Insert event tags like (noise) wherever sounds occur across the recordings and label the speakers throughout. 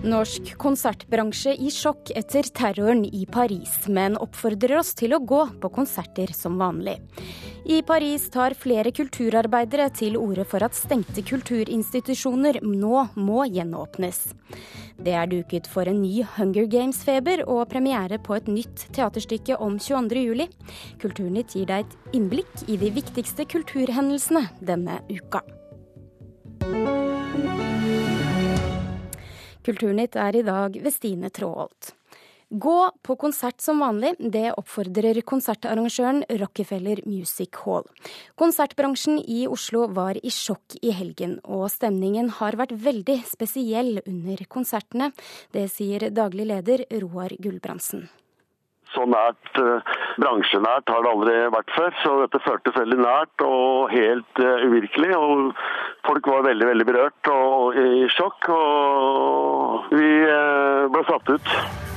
Speaker 1: Norsk konsertbransje i sjokk etter terroren i Paris, men oppfordrer oss til å gå på konserter som vanlig. I Paris tar flere kulturarbeidere til orde for at stengte kulturinstitusjoner nå må gjenåpnes. Det er duket for en ny Hunger Games-feber og premiere på et nytt teaterstykke om 22.07. Kulturnytt gir deg et innblikk i de viktigste kulturhendelsene denne uka. Kulturnytt er i dag ved Stine Tråholt. Gå på konsert som vanlig, det oppfordrer konsertarrangøren Rockefeller Music Hall. Konsertbransjen i Oslo var i sjokk i helgen, og stemningen har vært veldig spesiell under konsertene. Det sier daglig leder Roar Gulbrandsen.
Speaker 2: Så nært, uh, bransjenært har det aldri vært før, så dette føltes veldig nært og helt uh, uvirkelig. og Folk var veldig veldig berørt og i sjokk, og vi uh, ble satt ut.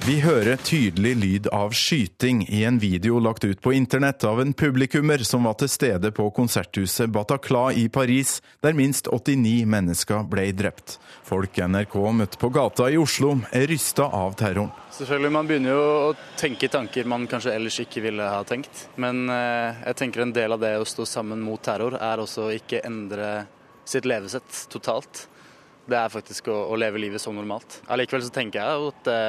Speaker 3: Vi hører tydelig lyd av skyting i en video lagt ut på internett av en publikummer som var til stede på konserthuset Bataclan i Paris, der minst 89 mennesker ble drept. Folk NRK møtte på gata i Oslo, er rysta av terroren.
Speaker 4: Selvfølgelig, Man begynner jo å tenke tanker man kanskje ellers ikke ville ha tenkt. Men eh, jeg tenker en del av det å stå sammen mot terror, er også å ikke endre sitt levesett totalt det er faktisk å, å, leve livet som normalt. Allikevel så tenker jeg at det,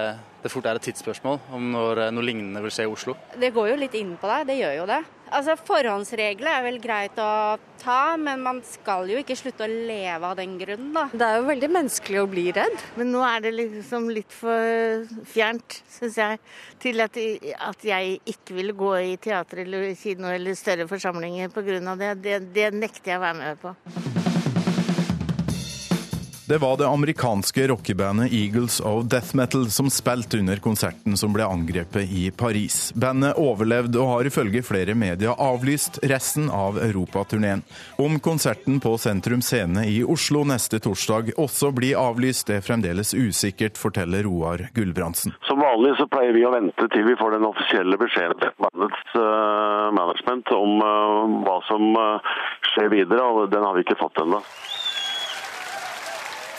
Speaker 4: det fort er et tidsspørsmål om når noe lignende vil skje i Oslo.
Speaker 5: Det går jo litt inn på deg, det gjør jo det. Altså Forhåndsregler er vel greit å ta, men man skal jo ikke slutte å leve av den grunn, da.
Speaker 6: Det er jo veldig menneskelig å bli redd. Men nå er det liksom litt for fjernt, syns jeg, til at, at, jeg ikke ville gå i teater eller kino eller større forsamlinger pga. det. det. Det nekter jeg å være med på.
Speaker 3: Det var det amerikanske rockebandet Eagles of Death Metal som spilte under konserten som ble angrepet i Paris. Bandet overlevde og har ifølge flere medier avlyst resten av europaturneen. Om konserten på Sentrum Scene i Oslo neste torsdag også blir avlyst, er fremdeles usikkert, forteller Roar Gulbrandsen.
Speaker 2: Som vanlig så pleier vi å vente til vi får den offisielle beskjeden fra bandets uh, management om uh, hva som uh, skjer videre, og den har vi ikke fått ennå.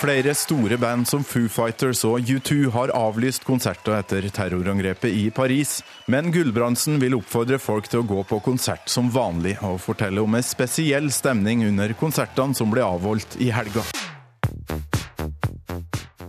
Speaker 3: Flere store band som Foo Fighters og U2 har avlyst konserter etter terrorangrepet i Paris, men Gulbrandsen vil oppfordre folk til å gå på konsert som vanlig, og fortelle om en spesiell stemning under konsertene som ble avholdt i helga.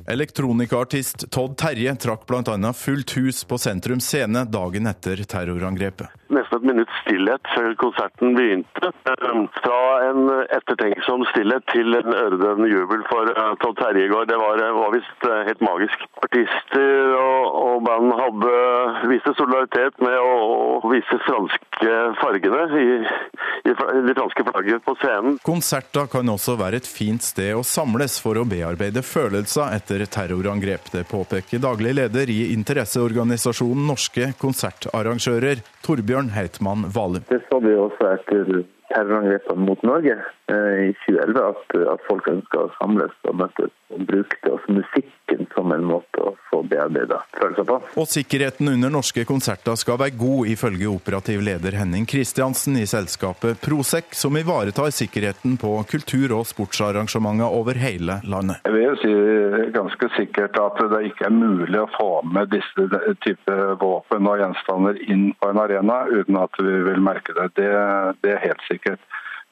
Speaker 3: Elektronikaartist Todd Terje trakk bl.a. fullt hus på Sentrum Scene dagen etter terrorangrepet.
Speaker 2: Nesten et minutts stillhet før konserten begynte. Ehm, fra en ettertenksom stillhet til en øredøvende jubel for eh, Todd Terje i går. Det var, eh, var visst eh, helt magisk. Artister og, og band hadde viste solidaritet med å, å vise franske fargene i, i, de franske flagget på scenen.
Speaker 3: Konserter kan også være et fint sted å samles for å bearbeide følelser etter terrorangrep. Det påpeker daglig leder i interesseorganisasjonen Norske konsertarrangører, Torbjørn Heitmann Valum.
Speaker 7: Det så vi også etter terrorangrepene mot Norge eh, i 2011, at, at folk ønsker å samles og møtes og brukte også musikken som en måte å få bearbeida følelser på.
Speaker 3: Og sikkerheten under norske konserter skal være god, ifølge operativ leder Henning Kristiansen i selskapet Prosec, som ivaretar sikkerheten på kultur- og sportsarrangementer over hele landet.
Speaker 8: Jeg vil jo si ganske sikkert at det ikke er mulig å få med disse type våpen og gjenstander inn på en arena uten at vi vil merke det. Det, det er helt sikkert.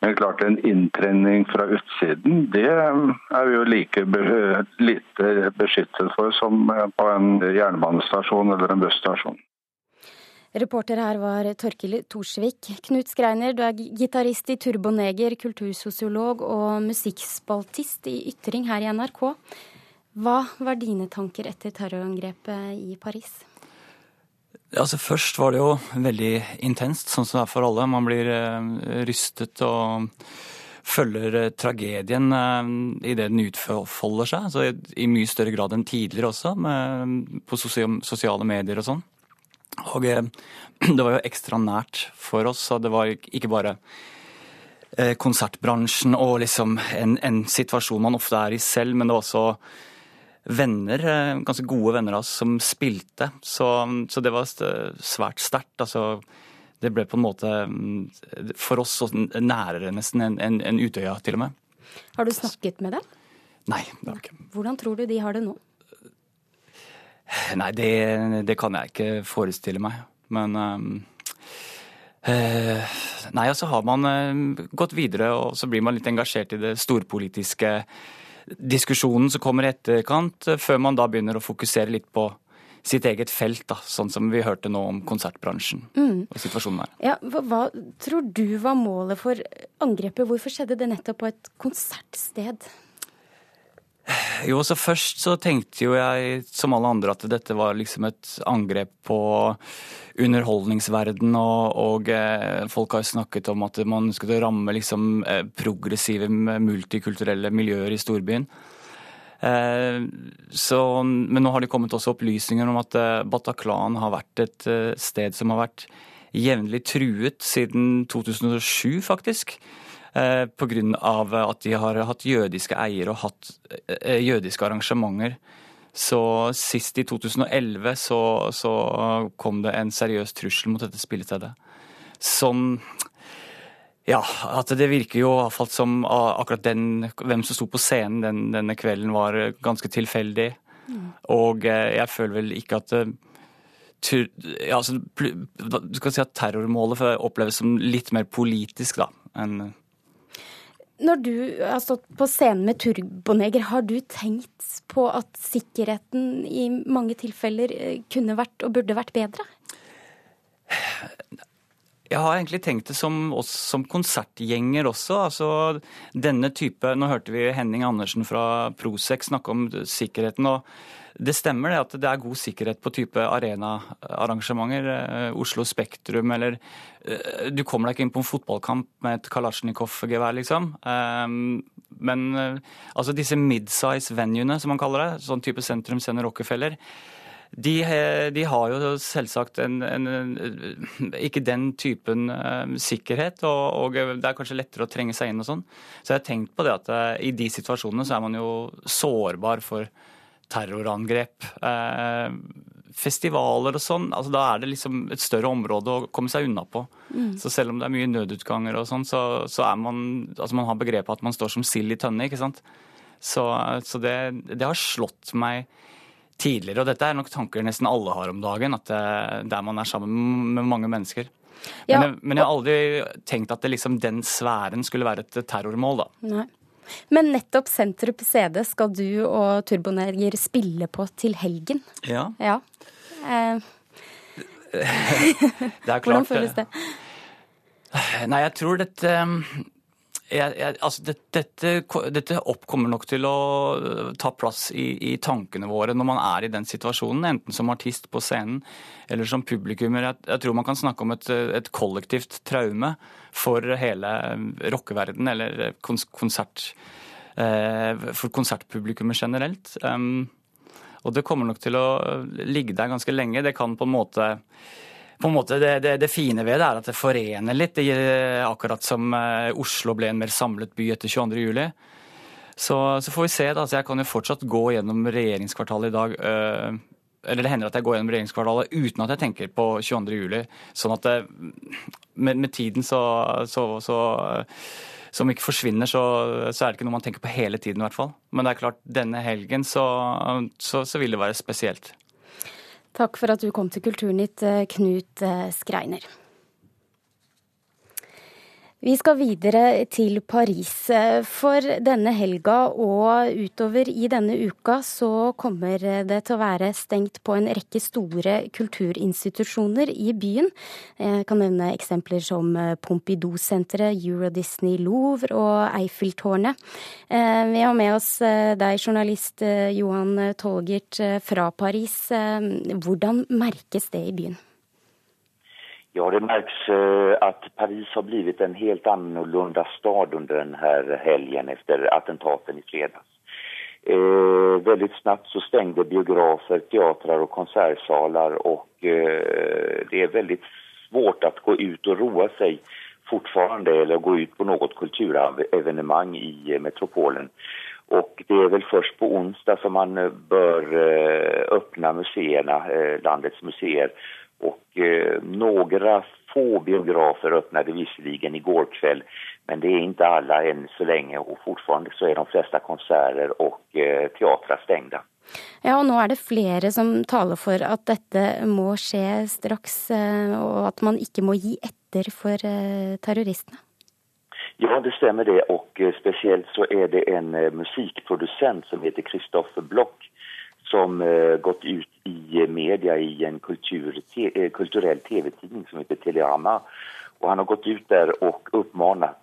Speaker 8: Men klart en inntrenning fra utsiden, det er vi jo like lite beskyttet for som på en jernbanestasjon eller en busstasjon.
Speaker 1: Reporter her var Torkil Torsvik. Knut Skreiner, du er gitarist i Turboneger, kultursosiolog og musikkspaltist i Ytring her i NRK. Hva var dine tanker etter terrorangrepet i Paris?
Speaker 9: Altså Først var det jo veldig intenst, sånn som det er for alle. Man blir uh, rystet og følger uh, tragedien idet i det den utfolder seg. Altså, I mye større grad enn tidligere også, med, på sosiale medier og sånn. Og (clears throat) det var jo ekstra nært for oss. Så Det var ikke bare konsertbransjen og liksom en, en situasjon man ofte er i selv, men det var også venner, eh, ganske gode venner av oss, som spilte. Så, så det var svært sterkt. Altså, det ble på en måte mm, for oss nærere nesten enn en, en Utøya, til og med.
Speaker 1: Har du snakket med dem?
Speaker 9: Nei, det har ikke.
Speaker 1: Hvordan tror du de har det nå?
Speaker 9: Nei, det, det kan jeg ikke forestille meg. Men um, uh, Nei, og så har man uh, gått videre, og så blir man litt engasjert i det storpolitiske diskusjonen som kommer i etterkant, uh, før man da begynner å fokusere litt på sitt eget felt, da, sånn som vi hørte nå om konsertbransjen mm. og situasjonen der.
Speaker 1: Ja, hva, hva, tror du var målet for angrepet? Hvorfor skjedde det nettopp på et konsertsted?
Speaker 9: Jo, så Først så tenkte jo jeg, som alle andre, at dette var liksom et angrep på underholdningsverden. Og, og eh, folk har jo snakket om at man skulle ramme liksom eh, progressive, multikulturelle miljøer i storbyen. Eh, så, men nå har det kommet også opplysninger om at eh, Bataclan har vært et eh, sted som har vært jevnlig truet siden 2007, faktisk. Eh, Pga. at de har hatt jødiske eiere og hatt eh, jødiske arrangementer. Så sist i 2011 så, så kom det en seriøs trussel mot dette spillestedet. Som ja, at det virker jo iallfall som akkurat den, hvem som sto på scenen den, denne kvelden var ganske tilfeldig. Mm. Og eh, jeg føler vel ikke at ja, altså, Du skal si at terrormålet oppleves som litt mer politisk da, enn
Speaker 1: når du har stått på scenen med Turboneger, har du tenkt på at sikkerheten i mange tilfeller eh, kunne vært og burde vært bedre?
Speaker 9: Jeg har egentlig tenkt det som oss som konsertgjenger også. altså denne type, Nå hørte vi Henning Andersen fra Prosec snakke om sikkerheten. og det stemmer det at det er god sikkerhet på type arenaarrangementer. Eh, Oslo Spektrum eller eh, Du kommer deg ikke inn på en fotballkamp med et Kalasjnikov-gevær, liksom. Ehm, men eh, altså disse midsize venuene, som man kaller det, sånn type Sentrum sender Rockefeller, de, de, har jo selvsagt en, en, ikke den typen sikkerhet, og, og, det er kanskje lettere å trenge seg inn og sånn. Så jeg har tenkt på det at i de situasjonene så er man jo sårbar for terrorangrep. Eh, festivaler og sånn, altså da er det liksom et større område å komme seg unna på. Mm. Så selv om det er mye nødutganger og sånn, så, så, er man altså man har begrepet at man står som sild i tønne, ikke sant. Så, så det, det, har slått meg tidligere, og dette er nok tanker nesten alle har om dagen, at det, der man er sammen med mange mennesker. Ja. Men, jeg, men, jeg, har aldri tenkt at det, liksom, den sfæren skulle være et terrormål, da.
Speaker 1: Nei. Men nettopp Sentrup CD skal du og Turboneger spille på til helgen.
Speaker 9: Ja.
Speaker 1: ja. Eh. (laughs)
Speaker 9: det er (laughs) klart
Speaker 1: Hvordan føles det?
Speaker 9: Nei, jeg tror dette jeg, jeg, altså det, dette, dette oppkommer nok til å ta plass i, i, tankene våre når man er i den situasjonen, enten som artist på scenen eller som publikummer. Jeg, jeg tror man kan snakke om et, et kollektivt traume for hele rockeverdenen, eller konsert, for konsertpublikummet generelt. Um, og det kommer nok til å ligge der ganske lenge. Det kan på en måte på en måte det, det, det, fine ved det er at det forener litt. Det, akkurat som eh, Oslo ble en mer samlet by etter 22.07. Så, så får vi se. da, så Jeg kan jo fortsatt gå gjennom regjeringskvartalet i dag. Øh, eller det hender at jeg går gjennom regjeringskvartalet uten at jeg tenker på 22.07. Sånn at det, med, med, tiden så, så, så som ikke forsvinner, så, så, er det ikke noe man tenker på hele tiden, i hvert fall. Men det er klart, denne helgen så, så, så vil det være spesielt.
Speaker 1: Takk for at du kom til Kulturnytt, eh, Knut eh, Skreiner. Vi skal videre til Paris. For denne helga og utover i denne uka så kommer det til å være stengt på en rekke store kulturinstitusjoner i byen. Jeg kan nevne eksempler som Pompidou-senteret, Euro Disney Louvre og Eiffeltårnet. Eh, vi har med oss eh, deg, journalist eh, Johan Tolgert fra Paris. Hvordan merkes det i byen?
Speaker 10: Ja, det märks at att Paris har blivit en helt annorlunda stad under denne helgen efter attentaten i fredag. Eh, väldigt snabbt så stengte biografer, teatrar og konsertsalar Og eh, det er veldig svårt å gå ut og roe seg fortfarande eller gå ut på noe kulturevenemang i metropolen. Och det er vel først på onsdag som man bør öppna museerna, landets museer och eh, några få biografer öppnade visserligen igår kväll Men det er ikke alle enn så lenge, og fortfarande så er de fleste konserter og eh, teatrar stängda.
Speaker 1: Ja, og nå er det flere som taler for at dette må skje straks, eh, og at man ikke må gi etter for eh, terroristene.
Speaker 10: Ja, det stemmer det. Og eh, spesielt så er det en musikkprodusent som heter Kristoffer Bloch, som gått ut i media i en kultur, kulturell TV-tidning som heter Teleama. Og han har gått ut der og oppfordret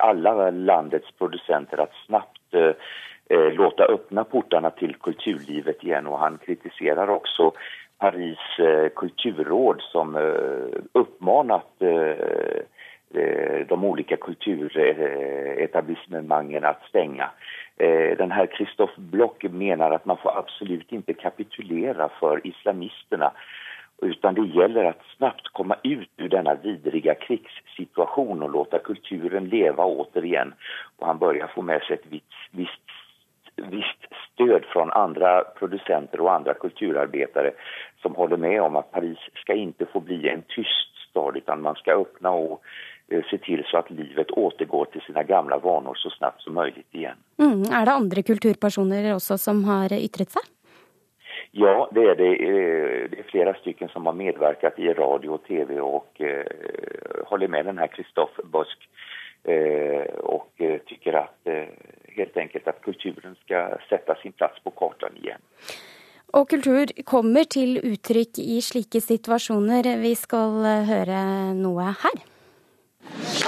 Speaker 10: alle landets produsenter å snabbt eh, låta öppna portarna till kulturlivet igen och han kritiserar också Paris eh, kulturråd som eh, uppmanat eh, eh, de olika kulturetablissemangen att stänga. Eh, den här Christoph Block menar att man får absolut inte kapitulera för islamisterna utan det gäller att snabbt komma ut ur denna vidriga krigssituation och låta kulturen leva återigen. Och han börjar få med sig ett visst, visst visst stöd från andra producenter och andra kulturarbetare som håller med om att Paris ska inte få bli en tyst stad utan man ska öppna eh, se til så at livet återgår til sine gamle vaner så snabbt som mulig igjen.
Speaker 1: Mm. Er det andre kulturpersoner også som har ytret seg?
Speaker 10: Ja, det er det. Eh, det er flere stycken som har medverket i radio og TV og uh, holder med den her Christophe Bosk og tycker at helt enkelt at kulturen skal sette sin plass på kartene igjen.
Speaker 1: Og kultur kommer til uttrykk i slike situasjoner. Vi skal eh, høre noe her.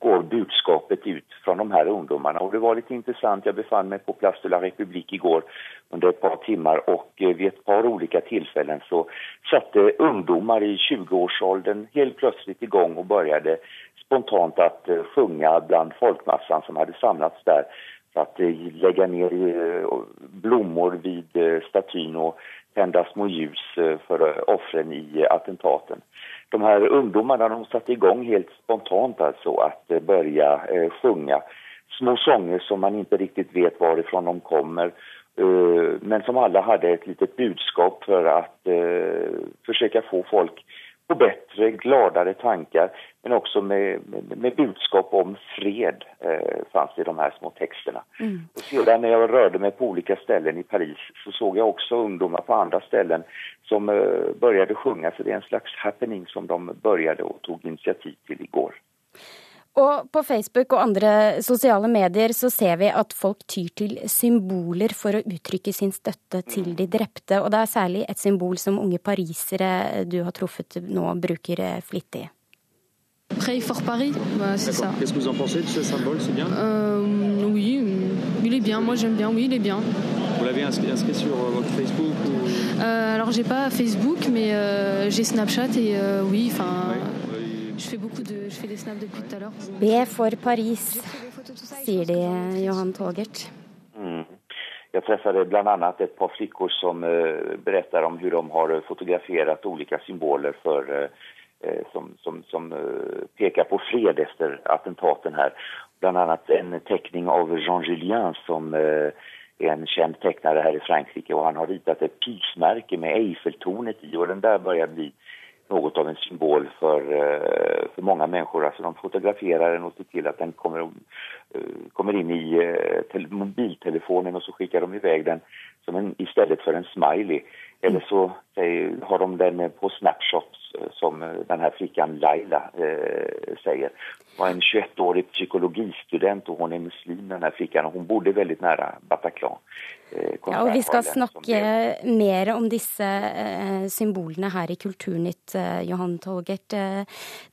Speaker 10: går budskapet ut fra de her ungdommene. Og det var litt interessant. Jeg befant meg på Place de la Republikk i går under et par timer, og eh, ved et par ulike tilfeller så satte ungdommer i 20-årsalderen helt plutselig i gang og begynte spontant å synge sjunga bland folkmassan som hadde samlats der. For å eh, ned eh, blommor vid statyn och tända små ljus för offren i attentaten. De här ungdomarna de satte igång helt spontant alltså att börja sjunga små sånger som man inte riktigt vet varifrån de kommer men som alla hade ett litet budskap för att försöka få folk på bättre, gladere tanker, men også med, med, med budskap om fred eh, fanns i de her små tekstene. Mm. Och sedan när jag rörde meg på ulike ställen i Paris så så jeg også ungdommer på andre ställen som eh, började sjunga, så det er en slags happening som de började og tog initiativ til i går.
Speaker 1: Og på Facebook og andre sosiale medier så ser vi at folk tyr til symboler for å uttrykke sin støtte til de drepte, og det er særlig et symbol som unge parisere du har truffet nå, bruker flittig.
Speaker 11: Pray for Paris, bah, c'est ça.
Speaker 12: Qu'est-ce que vous en pensez de ce symbole, c'est bien?
Speaker 11: Euh, Oui, il est bien, moi j'aime bien, oui, il est bien.
Speaker 12: Vous l'avez inscrit, inscrit, sur euh, votre Facebook ou...
Speaker 11: euh, Alors j'ai pas Facebook, mais euh, j'ai Snapchat et euh, oui, enfin... Ouais.
Speaker 1: Be for Paris, sier de, Johan Togert.
Speaker 10: Mm. Jeg träffade bland annat ett par flickor som uh, berättar om hur de har fotograferat olika symboler för, uh, som, som, som peker pekar på fred efter attentaten her. Annat en tegning av Jean Julien som er en kjent tegner her i Frankrike og han har tegnet et pysmerke med Eiffeltårnet i og den där börjar bli noe av en symbol for, for mange mennesker. Altså, de fotograferer den og ser til at den kommer, eh, kommer inn i eh, mobiltelefonen og så sender de iväg den som en, i stedet for en smiley. Eller så har de den på snapshots som den här flickan Laila eh, säger. Hon var en 21-årig psykologistudent og hun er muslim, den här flickan. Og hun bodde veldig nære Bataclan.
Speaker 1: Eh, ja, og Vi skal snakke mer om disse eh, symbolene her i Kulturnytt, eh, Johan Tolgert.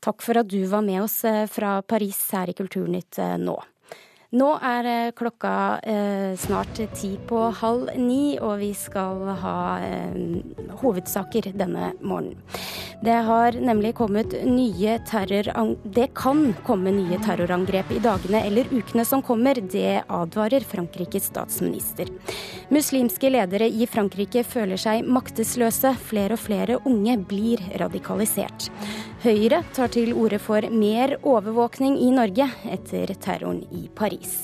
Speaker 1: Takk for at du var med oss fra Paris her i Kulturnytt nå. Nå er klokka snart ti på halv ni, og vi skal ha hovedsaker denne morgenen. Det har nemlig kommet nye terror... Det kan komme nye terrorangrep i dagene eller ukene som kommer. Det advarer Frankrikes statsminister. Muslimske ledere i Frankrike føler seg maktesløse. Flere og flere unge blir radikalisert. Høyre tar til orde for mer overvåkning i Norge etter terroren i Paris.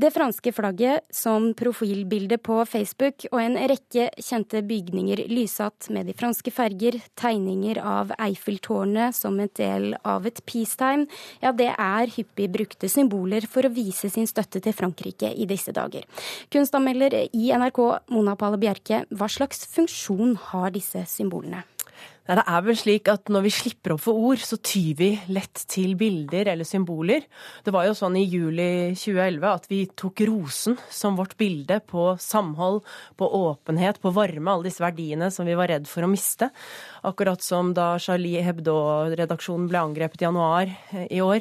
Speaker 1: Det franske flagget som profilbilde på Facebook og en rekke kjente bygninger lysatt med de franske ferger, tegninger av Eiffeltårnet som en del av et peacetime, ja det er hyppig brukte symboler for å vise sin støtte til Frankrike i disse dager. Kunstanmelder i NRK Mona Palle Bjerke, hva slags funksjon har disse symbolene?
Speaker 13: Nei, det er vel slik at når vi slipper opp for ord, så tyr vi lett til bilder eller symboler. Det var jo sånn i juli 2011 at vi tok rosen som vårt bilde på samhold, på åpenhet, på varme, alle disse verdiene som vi var redd for å miste. Akkurat som da Charlie Hebdo-redaksjonen ble angrepet i januar eh, i år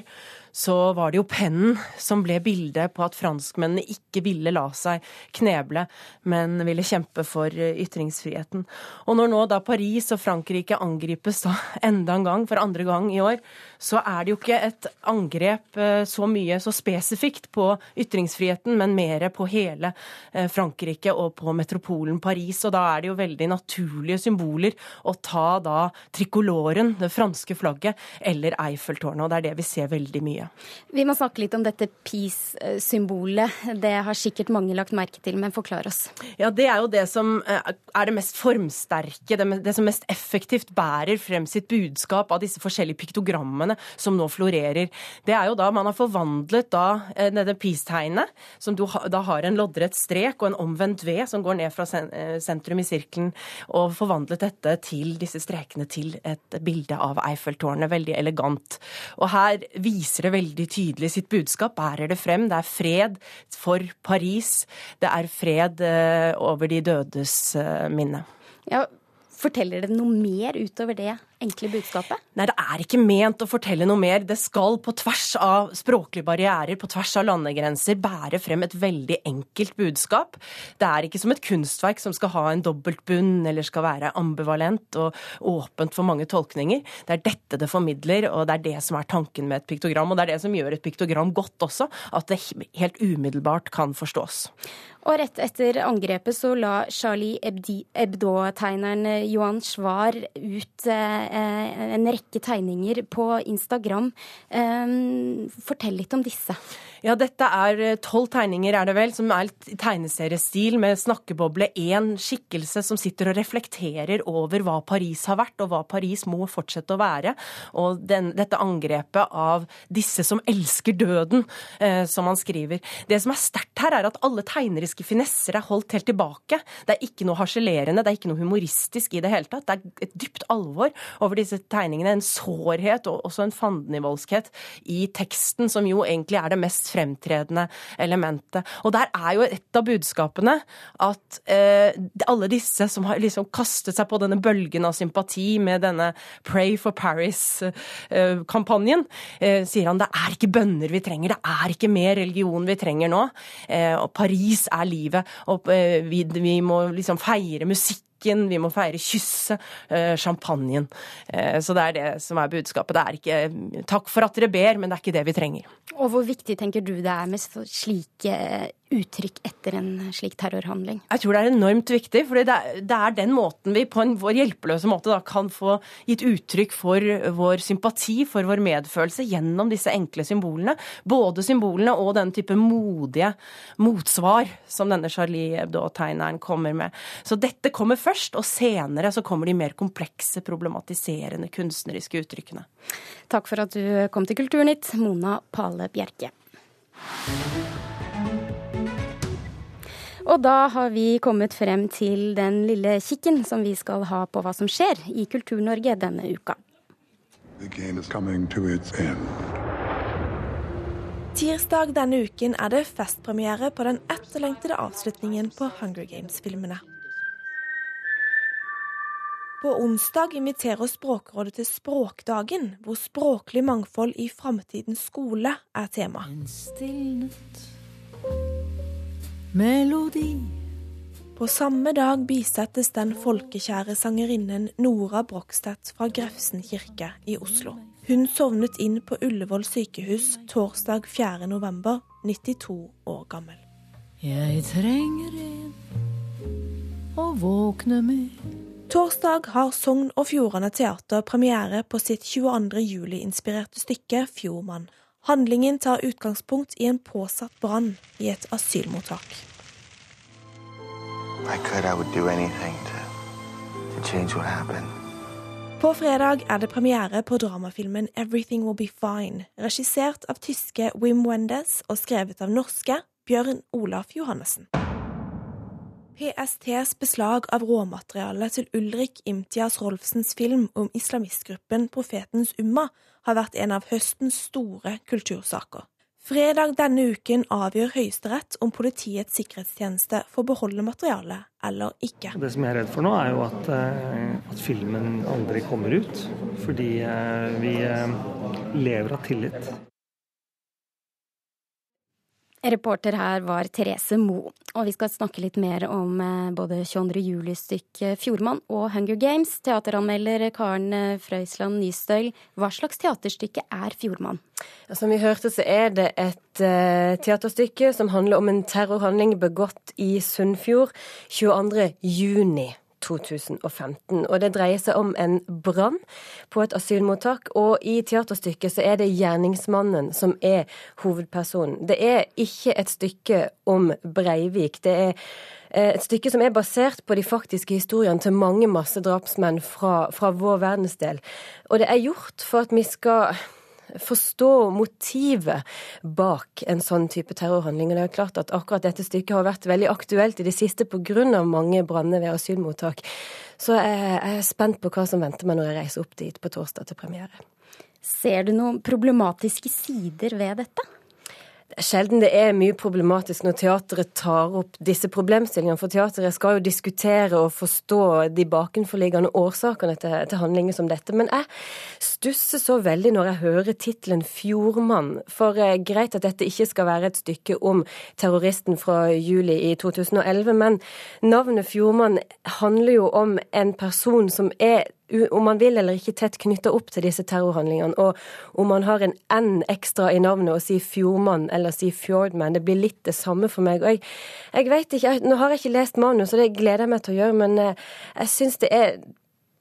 Speaker 13: så var det jo pennen som ble bildet på at franskmennene ikke ville la seg kneble, men ville kjempe for eh, ytringsfriheten. Og når nå da Paris og Frankrike angripes da (laughs) enda en gang, for andre gang i år, så er det jo ikke et angrep eh, så mye, så spesifikt på ytringsfriheten, men mer på hele eh, Frankrike og på metropolen Paris. Og da er det jo veldig naturlige symboler å ta da trikoloren, det franske flagget, eller Eiffeltårnet. Og det er det vi ser veldig mye.
Speaker 1: Vi må snakke litt om dette peace-symbolet. Det har sikkert mange lagt merke til, men forklar oss.
Speaker 13: Ja, Det er jo det som eh, er det mest formsterke, det som mest effektivt bærer frem sitt budskap av disse forskjellige piktogrammene som nå florerer. Det er jo da man har forvandlet da eh, dette peace-tegnet, som da har en loddrett strek og en omvendt V som går ned fra eh, sentrum i sirkelen, og forvandlet dette til disse strekene til et bilde av Eiffeltårnet. Veldig elegant. Og her viser det veldig tydelig sitt budskap, bærer det frem. Det er fred for Paris. Det er fred eh, over de dødes eh, minne.
Speaker 1: Ja, Forteller det noe mer utover det enkle budskapet?
Speaker 13: Nei, det er ikke ment å fortelle noe mer. Det skal på tvers av språklige barrierer, på tvers av landegrenser, bære frem et veldig enkelt budskap. Det er ikke som et kunstverk som skal ha en dobbeltbunn eller skal være ambivalent og åpent for mange tolkninger. Det er dette det formidler, og det er det som er tanken med et piktogram. Og det er det som gjør et piktogram godt også, at det helt umiddelbart kan forstås.
Speaker 1: Og rett etter angrepet så la Charlie Hebdo-tegneren Johan Schwar ut eh, en rekke tegninger på Instagram. Eh, fortell litt om disse.
Speaker 13: Ja, dette er eh, tolv tegninger, er det vel, som er litt tegneseriestil med snakkeboble. Én skikkelse som sitter og reflekterer over hva Paris har vært, og hva Paris må fortsette å være. Og den, dette angrepet av disse som elsker døden, eh, som han skriver. Det som er sterkt her, er at alle tegneriske finesser er holdt helt tilbake. Det er ikke noe harselerende, det er ikke noe humoristisk i det hele tatt. Det er et dypt alvor over disse tegningene. En sårhet og også en fandenivoldskhet i teksten, som jo egentlig er det mest fremtredende elementet. Og der er jo et av budskapene at eh, alle disse som har liksom kastet seg på denne bølgen av sympati med denne Pray for Paris-kampanjen, eh, sier han det er ikke bønner vi trenger, det er ikke mer religion vi trenger nå. Eh, og Paris er livet. Og eh, vi, vi må liksom feire musikken vi må feire kysset, eh, champagnen. Eh, så det er det som er budskapet. Det er ikke takk for at dere ber, men det er ikke det vi trenger.
Speaker 1: Og hvor viktig tenker du det er med slike uttrykk etter en slik terrorhandling?
Speaker 13: Jeg tror det er enormt viktig, for det, det, er den måten vi på en vår hjelpeløse måte da, kan få gitt uttrykk for vår sympati, for vår medfølelse, gjennom disse enkle symbolene. Både symbolene og den type modige motsvar som denne Charlie Hebdo-tegneren kommer med. Så dette kommer først, og senere så kommer de mer komplekse, problematiserende kunstneriske uttrykkene.
Speaker 1: Takk for at du kom til Kulturnytt, Mona Pale Bjerke. Og da har vi kommet frem til den lille kikken som vi skal ha på hva som skjer i Kultur-Norge denne uka.
Speaker 14: Tirsdag denne uken er det festpremiere på den etterlengtede avslutningen på Hunger Games-filmene. På onsdag inviterer Språkrådet til Språkdagen, hvor språklig mangfold i framtidens skole er tema. En stilnet melodi På samme dag bisettes den folkekjære sangerinnen Nora Brogstad fra Grefsen kirke i Oslo. Hun sovnet inn på Ullevål sykehus torsdag 4. november, 92 år gammel.
Speaker 15: Jeg trenger en å våkne med
Speaker 14: Torsdag har Sogn og Fjordane Teater premiere på sitt 22. juli-inspirerte stykke Fjordmann. Handlingen tar utgangspunkt i en påsatt brann i et asylmottak.
Speaker 16: I could, I to, to.
Speaker 14: På fredag er det premiere på dramafilmen Everything Will Be Fine, regissert av tyske Wim Wendez og skrevet av norske Bjørn Olaf Johannessen. PSTs beslag av råmateriale til Ulrik Imtias Rolfsens film om islamistgruppen Profetens Umma har vært en av høstens store kultursaker. Fredag denne uken avgjør Høyesterett om Politiets sikkerhetstjeneste får beholde materialet eller ikke.
Speaker 17: Det som jeg er redd for nå, er jo at, eh, at filmen aldri kommer ut. Fordi eh, vi eh, lever av tillit.
Speaker 1: Reporter her var Therese Moe. og vi skal snakke litt mer om eh, både 22. juli-stykket Fjordmann og Hunger Games. Teateranmelder Karen eh, Frøysland Nystøyl, hva slags teaterstykke er Fjordmann?
Speaker 18: Som vi hørte, så er det et uh, teaterstykke som handler om en terrorhandling begått i Sunnfjord 22. juni. 2015. Og det dreier seg om en brann på et asylmottak. Og i teaterstykket så er det gjerningsmannen som er hovedpersonen. Det er ikke et stykke om Breivik. Det er eh, et stykke som er basert på de faktiske historiene til mange massedrapsmenn fra, fra vår verdensdel. Og det er gjort for at vi skal forstå motivet bak en sånn type terrorhandling. Og det er klart at akkurat dette stykket har vært veldig aktuelt i det siste pga. mange branner ved asylmottak. Så jeg er spent på hva som venter meg når jeg reiser opp dit på torsdag til premiere.
Speaker 1: Ser du noen problematiske sider ved dette?
Speaker 18: Sjelden det er mye problematisk når teatret tar opp disse problemstillingene. For teatret skal jo diskutere og forstå de bakenforliggende årsakene til, til handlinger som dette. Men jeg stusser så veldig når jeg hører tittelen 'Fjordmann'. For eh, greit at dette ikke skal være et stykke om terroristen fra juli i 2011, men navnet 'Fjordmann' handler jo om en person som er om man vil eller ikke, tett knytta opp til disse terrorhandlingene. Og om man har en N ekstra i navnet og sier fjordmann eller sier fjordman, det blir litt det samme for meg. Og jeg, jeg vet ikke, jeg, Nå har jeg ikke lest manus, og det gleder jeg meg til å gjøre, men eh, jeg syns det er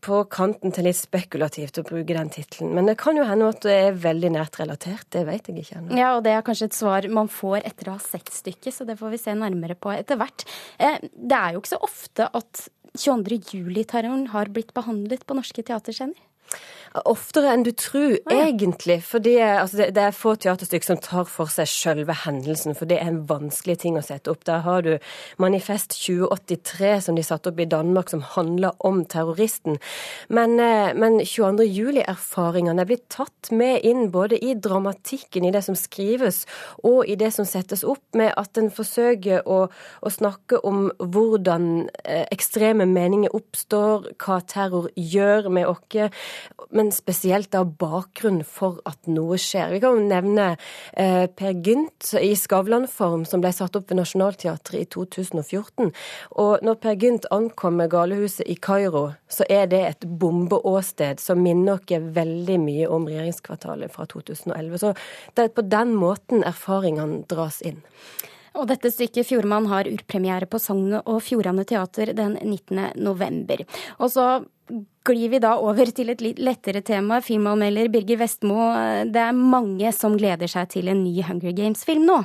Speaker 18: på kanten til litt spekulativt å bruke den tittelen. Men det kan jo hende at det er veldig nært relatert. Det vet jeg ikke ennå.
Speaker 1: Ja, og det er kanskje et svar man får etter å ha sett stykket, så det får vi se nærmere på etter hvert. Eh, det er jo ikke så ofte at 22. juli-terroren har blitt behandlet på norske teaterscener?
Speaker 18: Oftere enn du tror, ja. egentlig. fordi altså, det, det, er få teaterstykker som tar for seg selve hendelsen, for det er en vanskelig ting å sette opp. Der har du Manifest 2083, som de satte opp i Danmark, som handler om terroristen. Men, eh, men 22. juli-erfaringene er blitt tatt med inn både i dramatikken, i det som skrives, og i det som settes opp, med at en forsøker å, å snakke om hvordan eh, ekstreme meninger oppstår, hva terror gjør med oss men spesielt da bakgrunnen for at noe skjer. Vi kan jo nevne eh, Per Gynt i Skavlan-form, som ble satt opp ved Nationaltheatret i 2014. Og når Per Gynt ankommer galehuset i Kairo, så er det et bombeåsted som minner oss veldig mye om regjeringskvartalet fra 2011. Så det er på den måten erfaringene dras inn.
Speaker 1: Og dette stykket 'Fjordmann' har urpremiere på Sogn og Fjordane Teater den 19. november. Og så glir vi da over til et litt lettere tema. Filmanmelder Birger Vestmo, det er mange som gleder seg til en ny Hunger Games-film nå?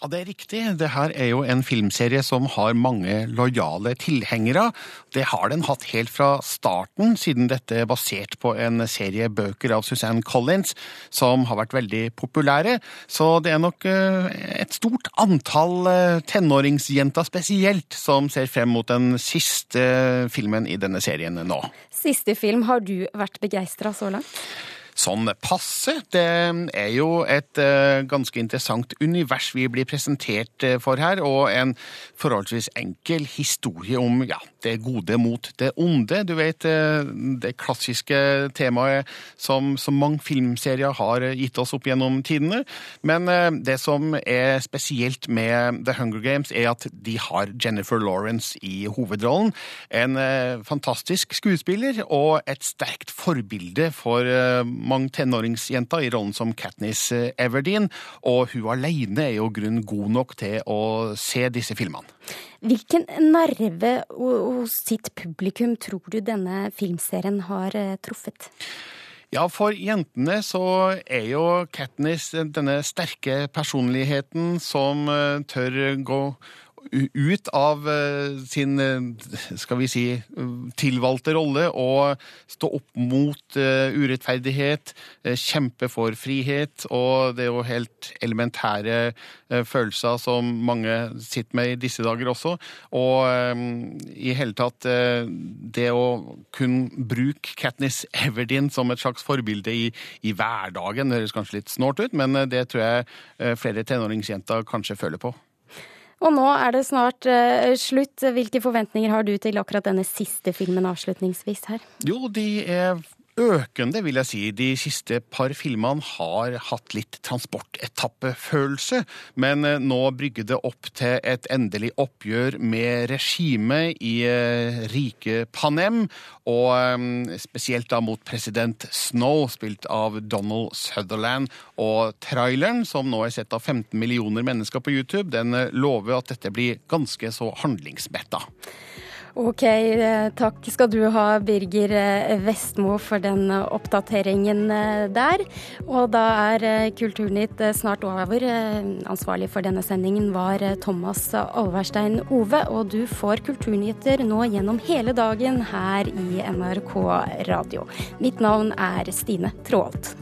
Speaker 19: Ja, det er riktig. Det her er jo en filmserie som har mange lojale tilhengere. Det har den hatt helt fra starten, siden dette er basert på en serie bøker av Suzanne Collins som har vært veldig populære. Så det er nok eh, et stort antall eh, tenåringsjenter spesielt som ser frem mot den siste filmen i denne serien nå.
Speaker 1: Siste film, har du vært begeistra så langt?
Speaker 19: Sånn passe. Det er jo et uh, ganske interessant univers vi blir presentert uh, for her, og en forholdsvis enkel historie om ja, det gode mot det onde. Du vet uh, det klassiske temaet som, som, mange filmserier har gitt oss opp gjennom tidene. Men det som er spesielt med The Hunger Games, er at de har Jennifer Lawrence i hovedrollen. En fantastisk skuespiller og et sterkt forbilde for mange tenåringsjenter i rollen som Katniss Everdeen, og hun alene er jo grunn god nok til å se disse filmene.
Speaker 1: Hvilken nerve hos sitt publikum tror du denne filmserien har eh, truffet?
Speaker 19: Ja, for jentene så er jo Katniss denne sterke personligheten som eh, tør gå ut av eh, sin, eh, skal vi si, tilvalgte rolle og stå opp mot eh, urettferdighet, kjempe for frihet, og det er jo helt elementære følelser som mange sitter med i disse dager også. Og i hele tatt det å kunne bruke Katniss Everdeen som et slags forbilde i, i hverdagen, det høres kanskje litt snålt ut, men det tror jeg flere tenåringsjenter kanskje føler på.
Speaker 1: Og nå er det snart uh, slutt. Hvilke forventninger har du til akkurat denne siste filmen avslutningsvis her?
Speaker 19: Jo, de er økende, vil jeg si. De siste par filmene har hatt litt transportetappefølelse, men eh, nå brygger det opp til et endelig oppgjør med regimet i eh, rike Panem, og eh, spesielt da mot president Snow, spilt av Donald Sutherland. Og traileren, som nå er sett av 15 millioner mennesker på YouTube, den lover at dette blir ganske så handlingsmetta.
Speaker 1: Ok, eh, takk skal du ha, Birger eh, Vestmo, for den eh, oppdateringen der. Og da er Kulturnytt snart over. Ansvarlig for denne sendingen var Thomas Alverstein Ove, og du får kulturnyheter nå gjennom hele dagen her i NRK Radio. Mitt navn er Stine Tråholt.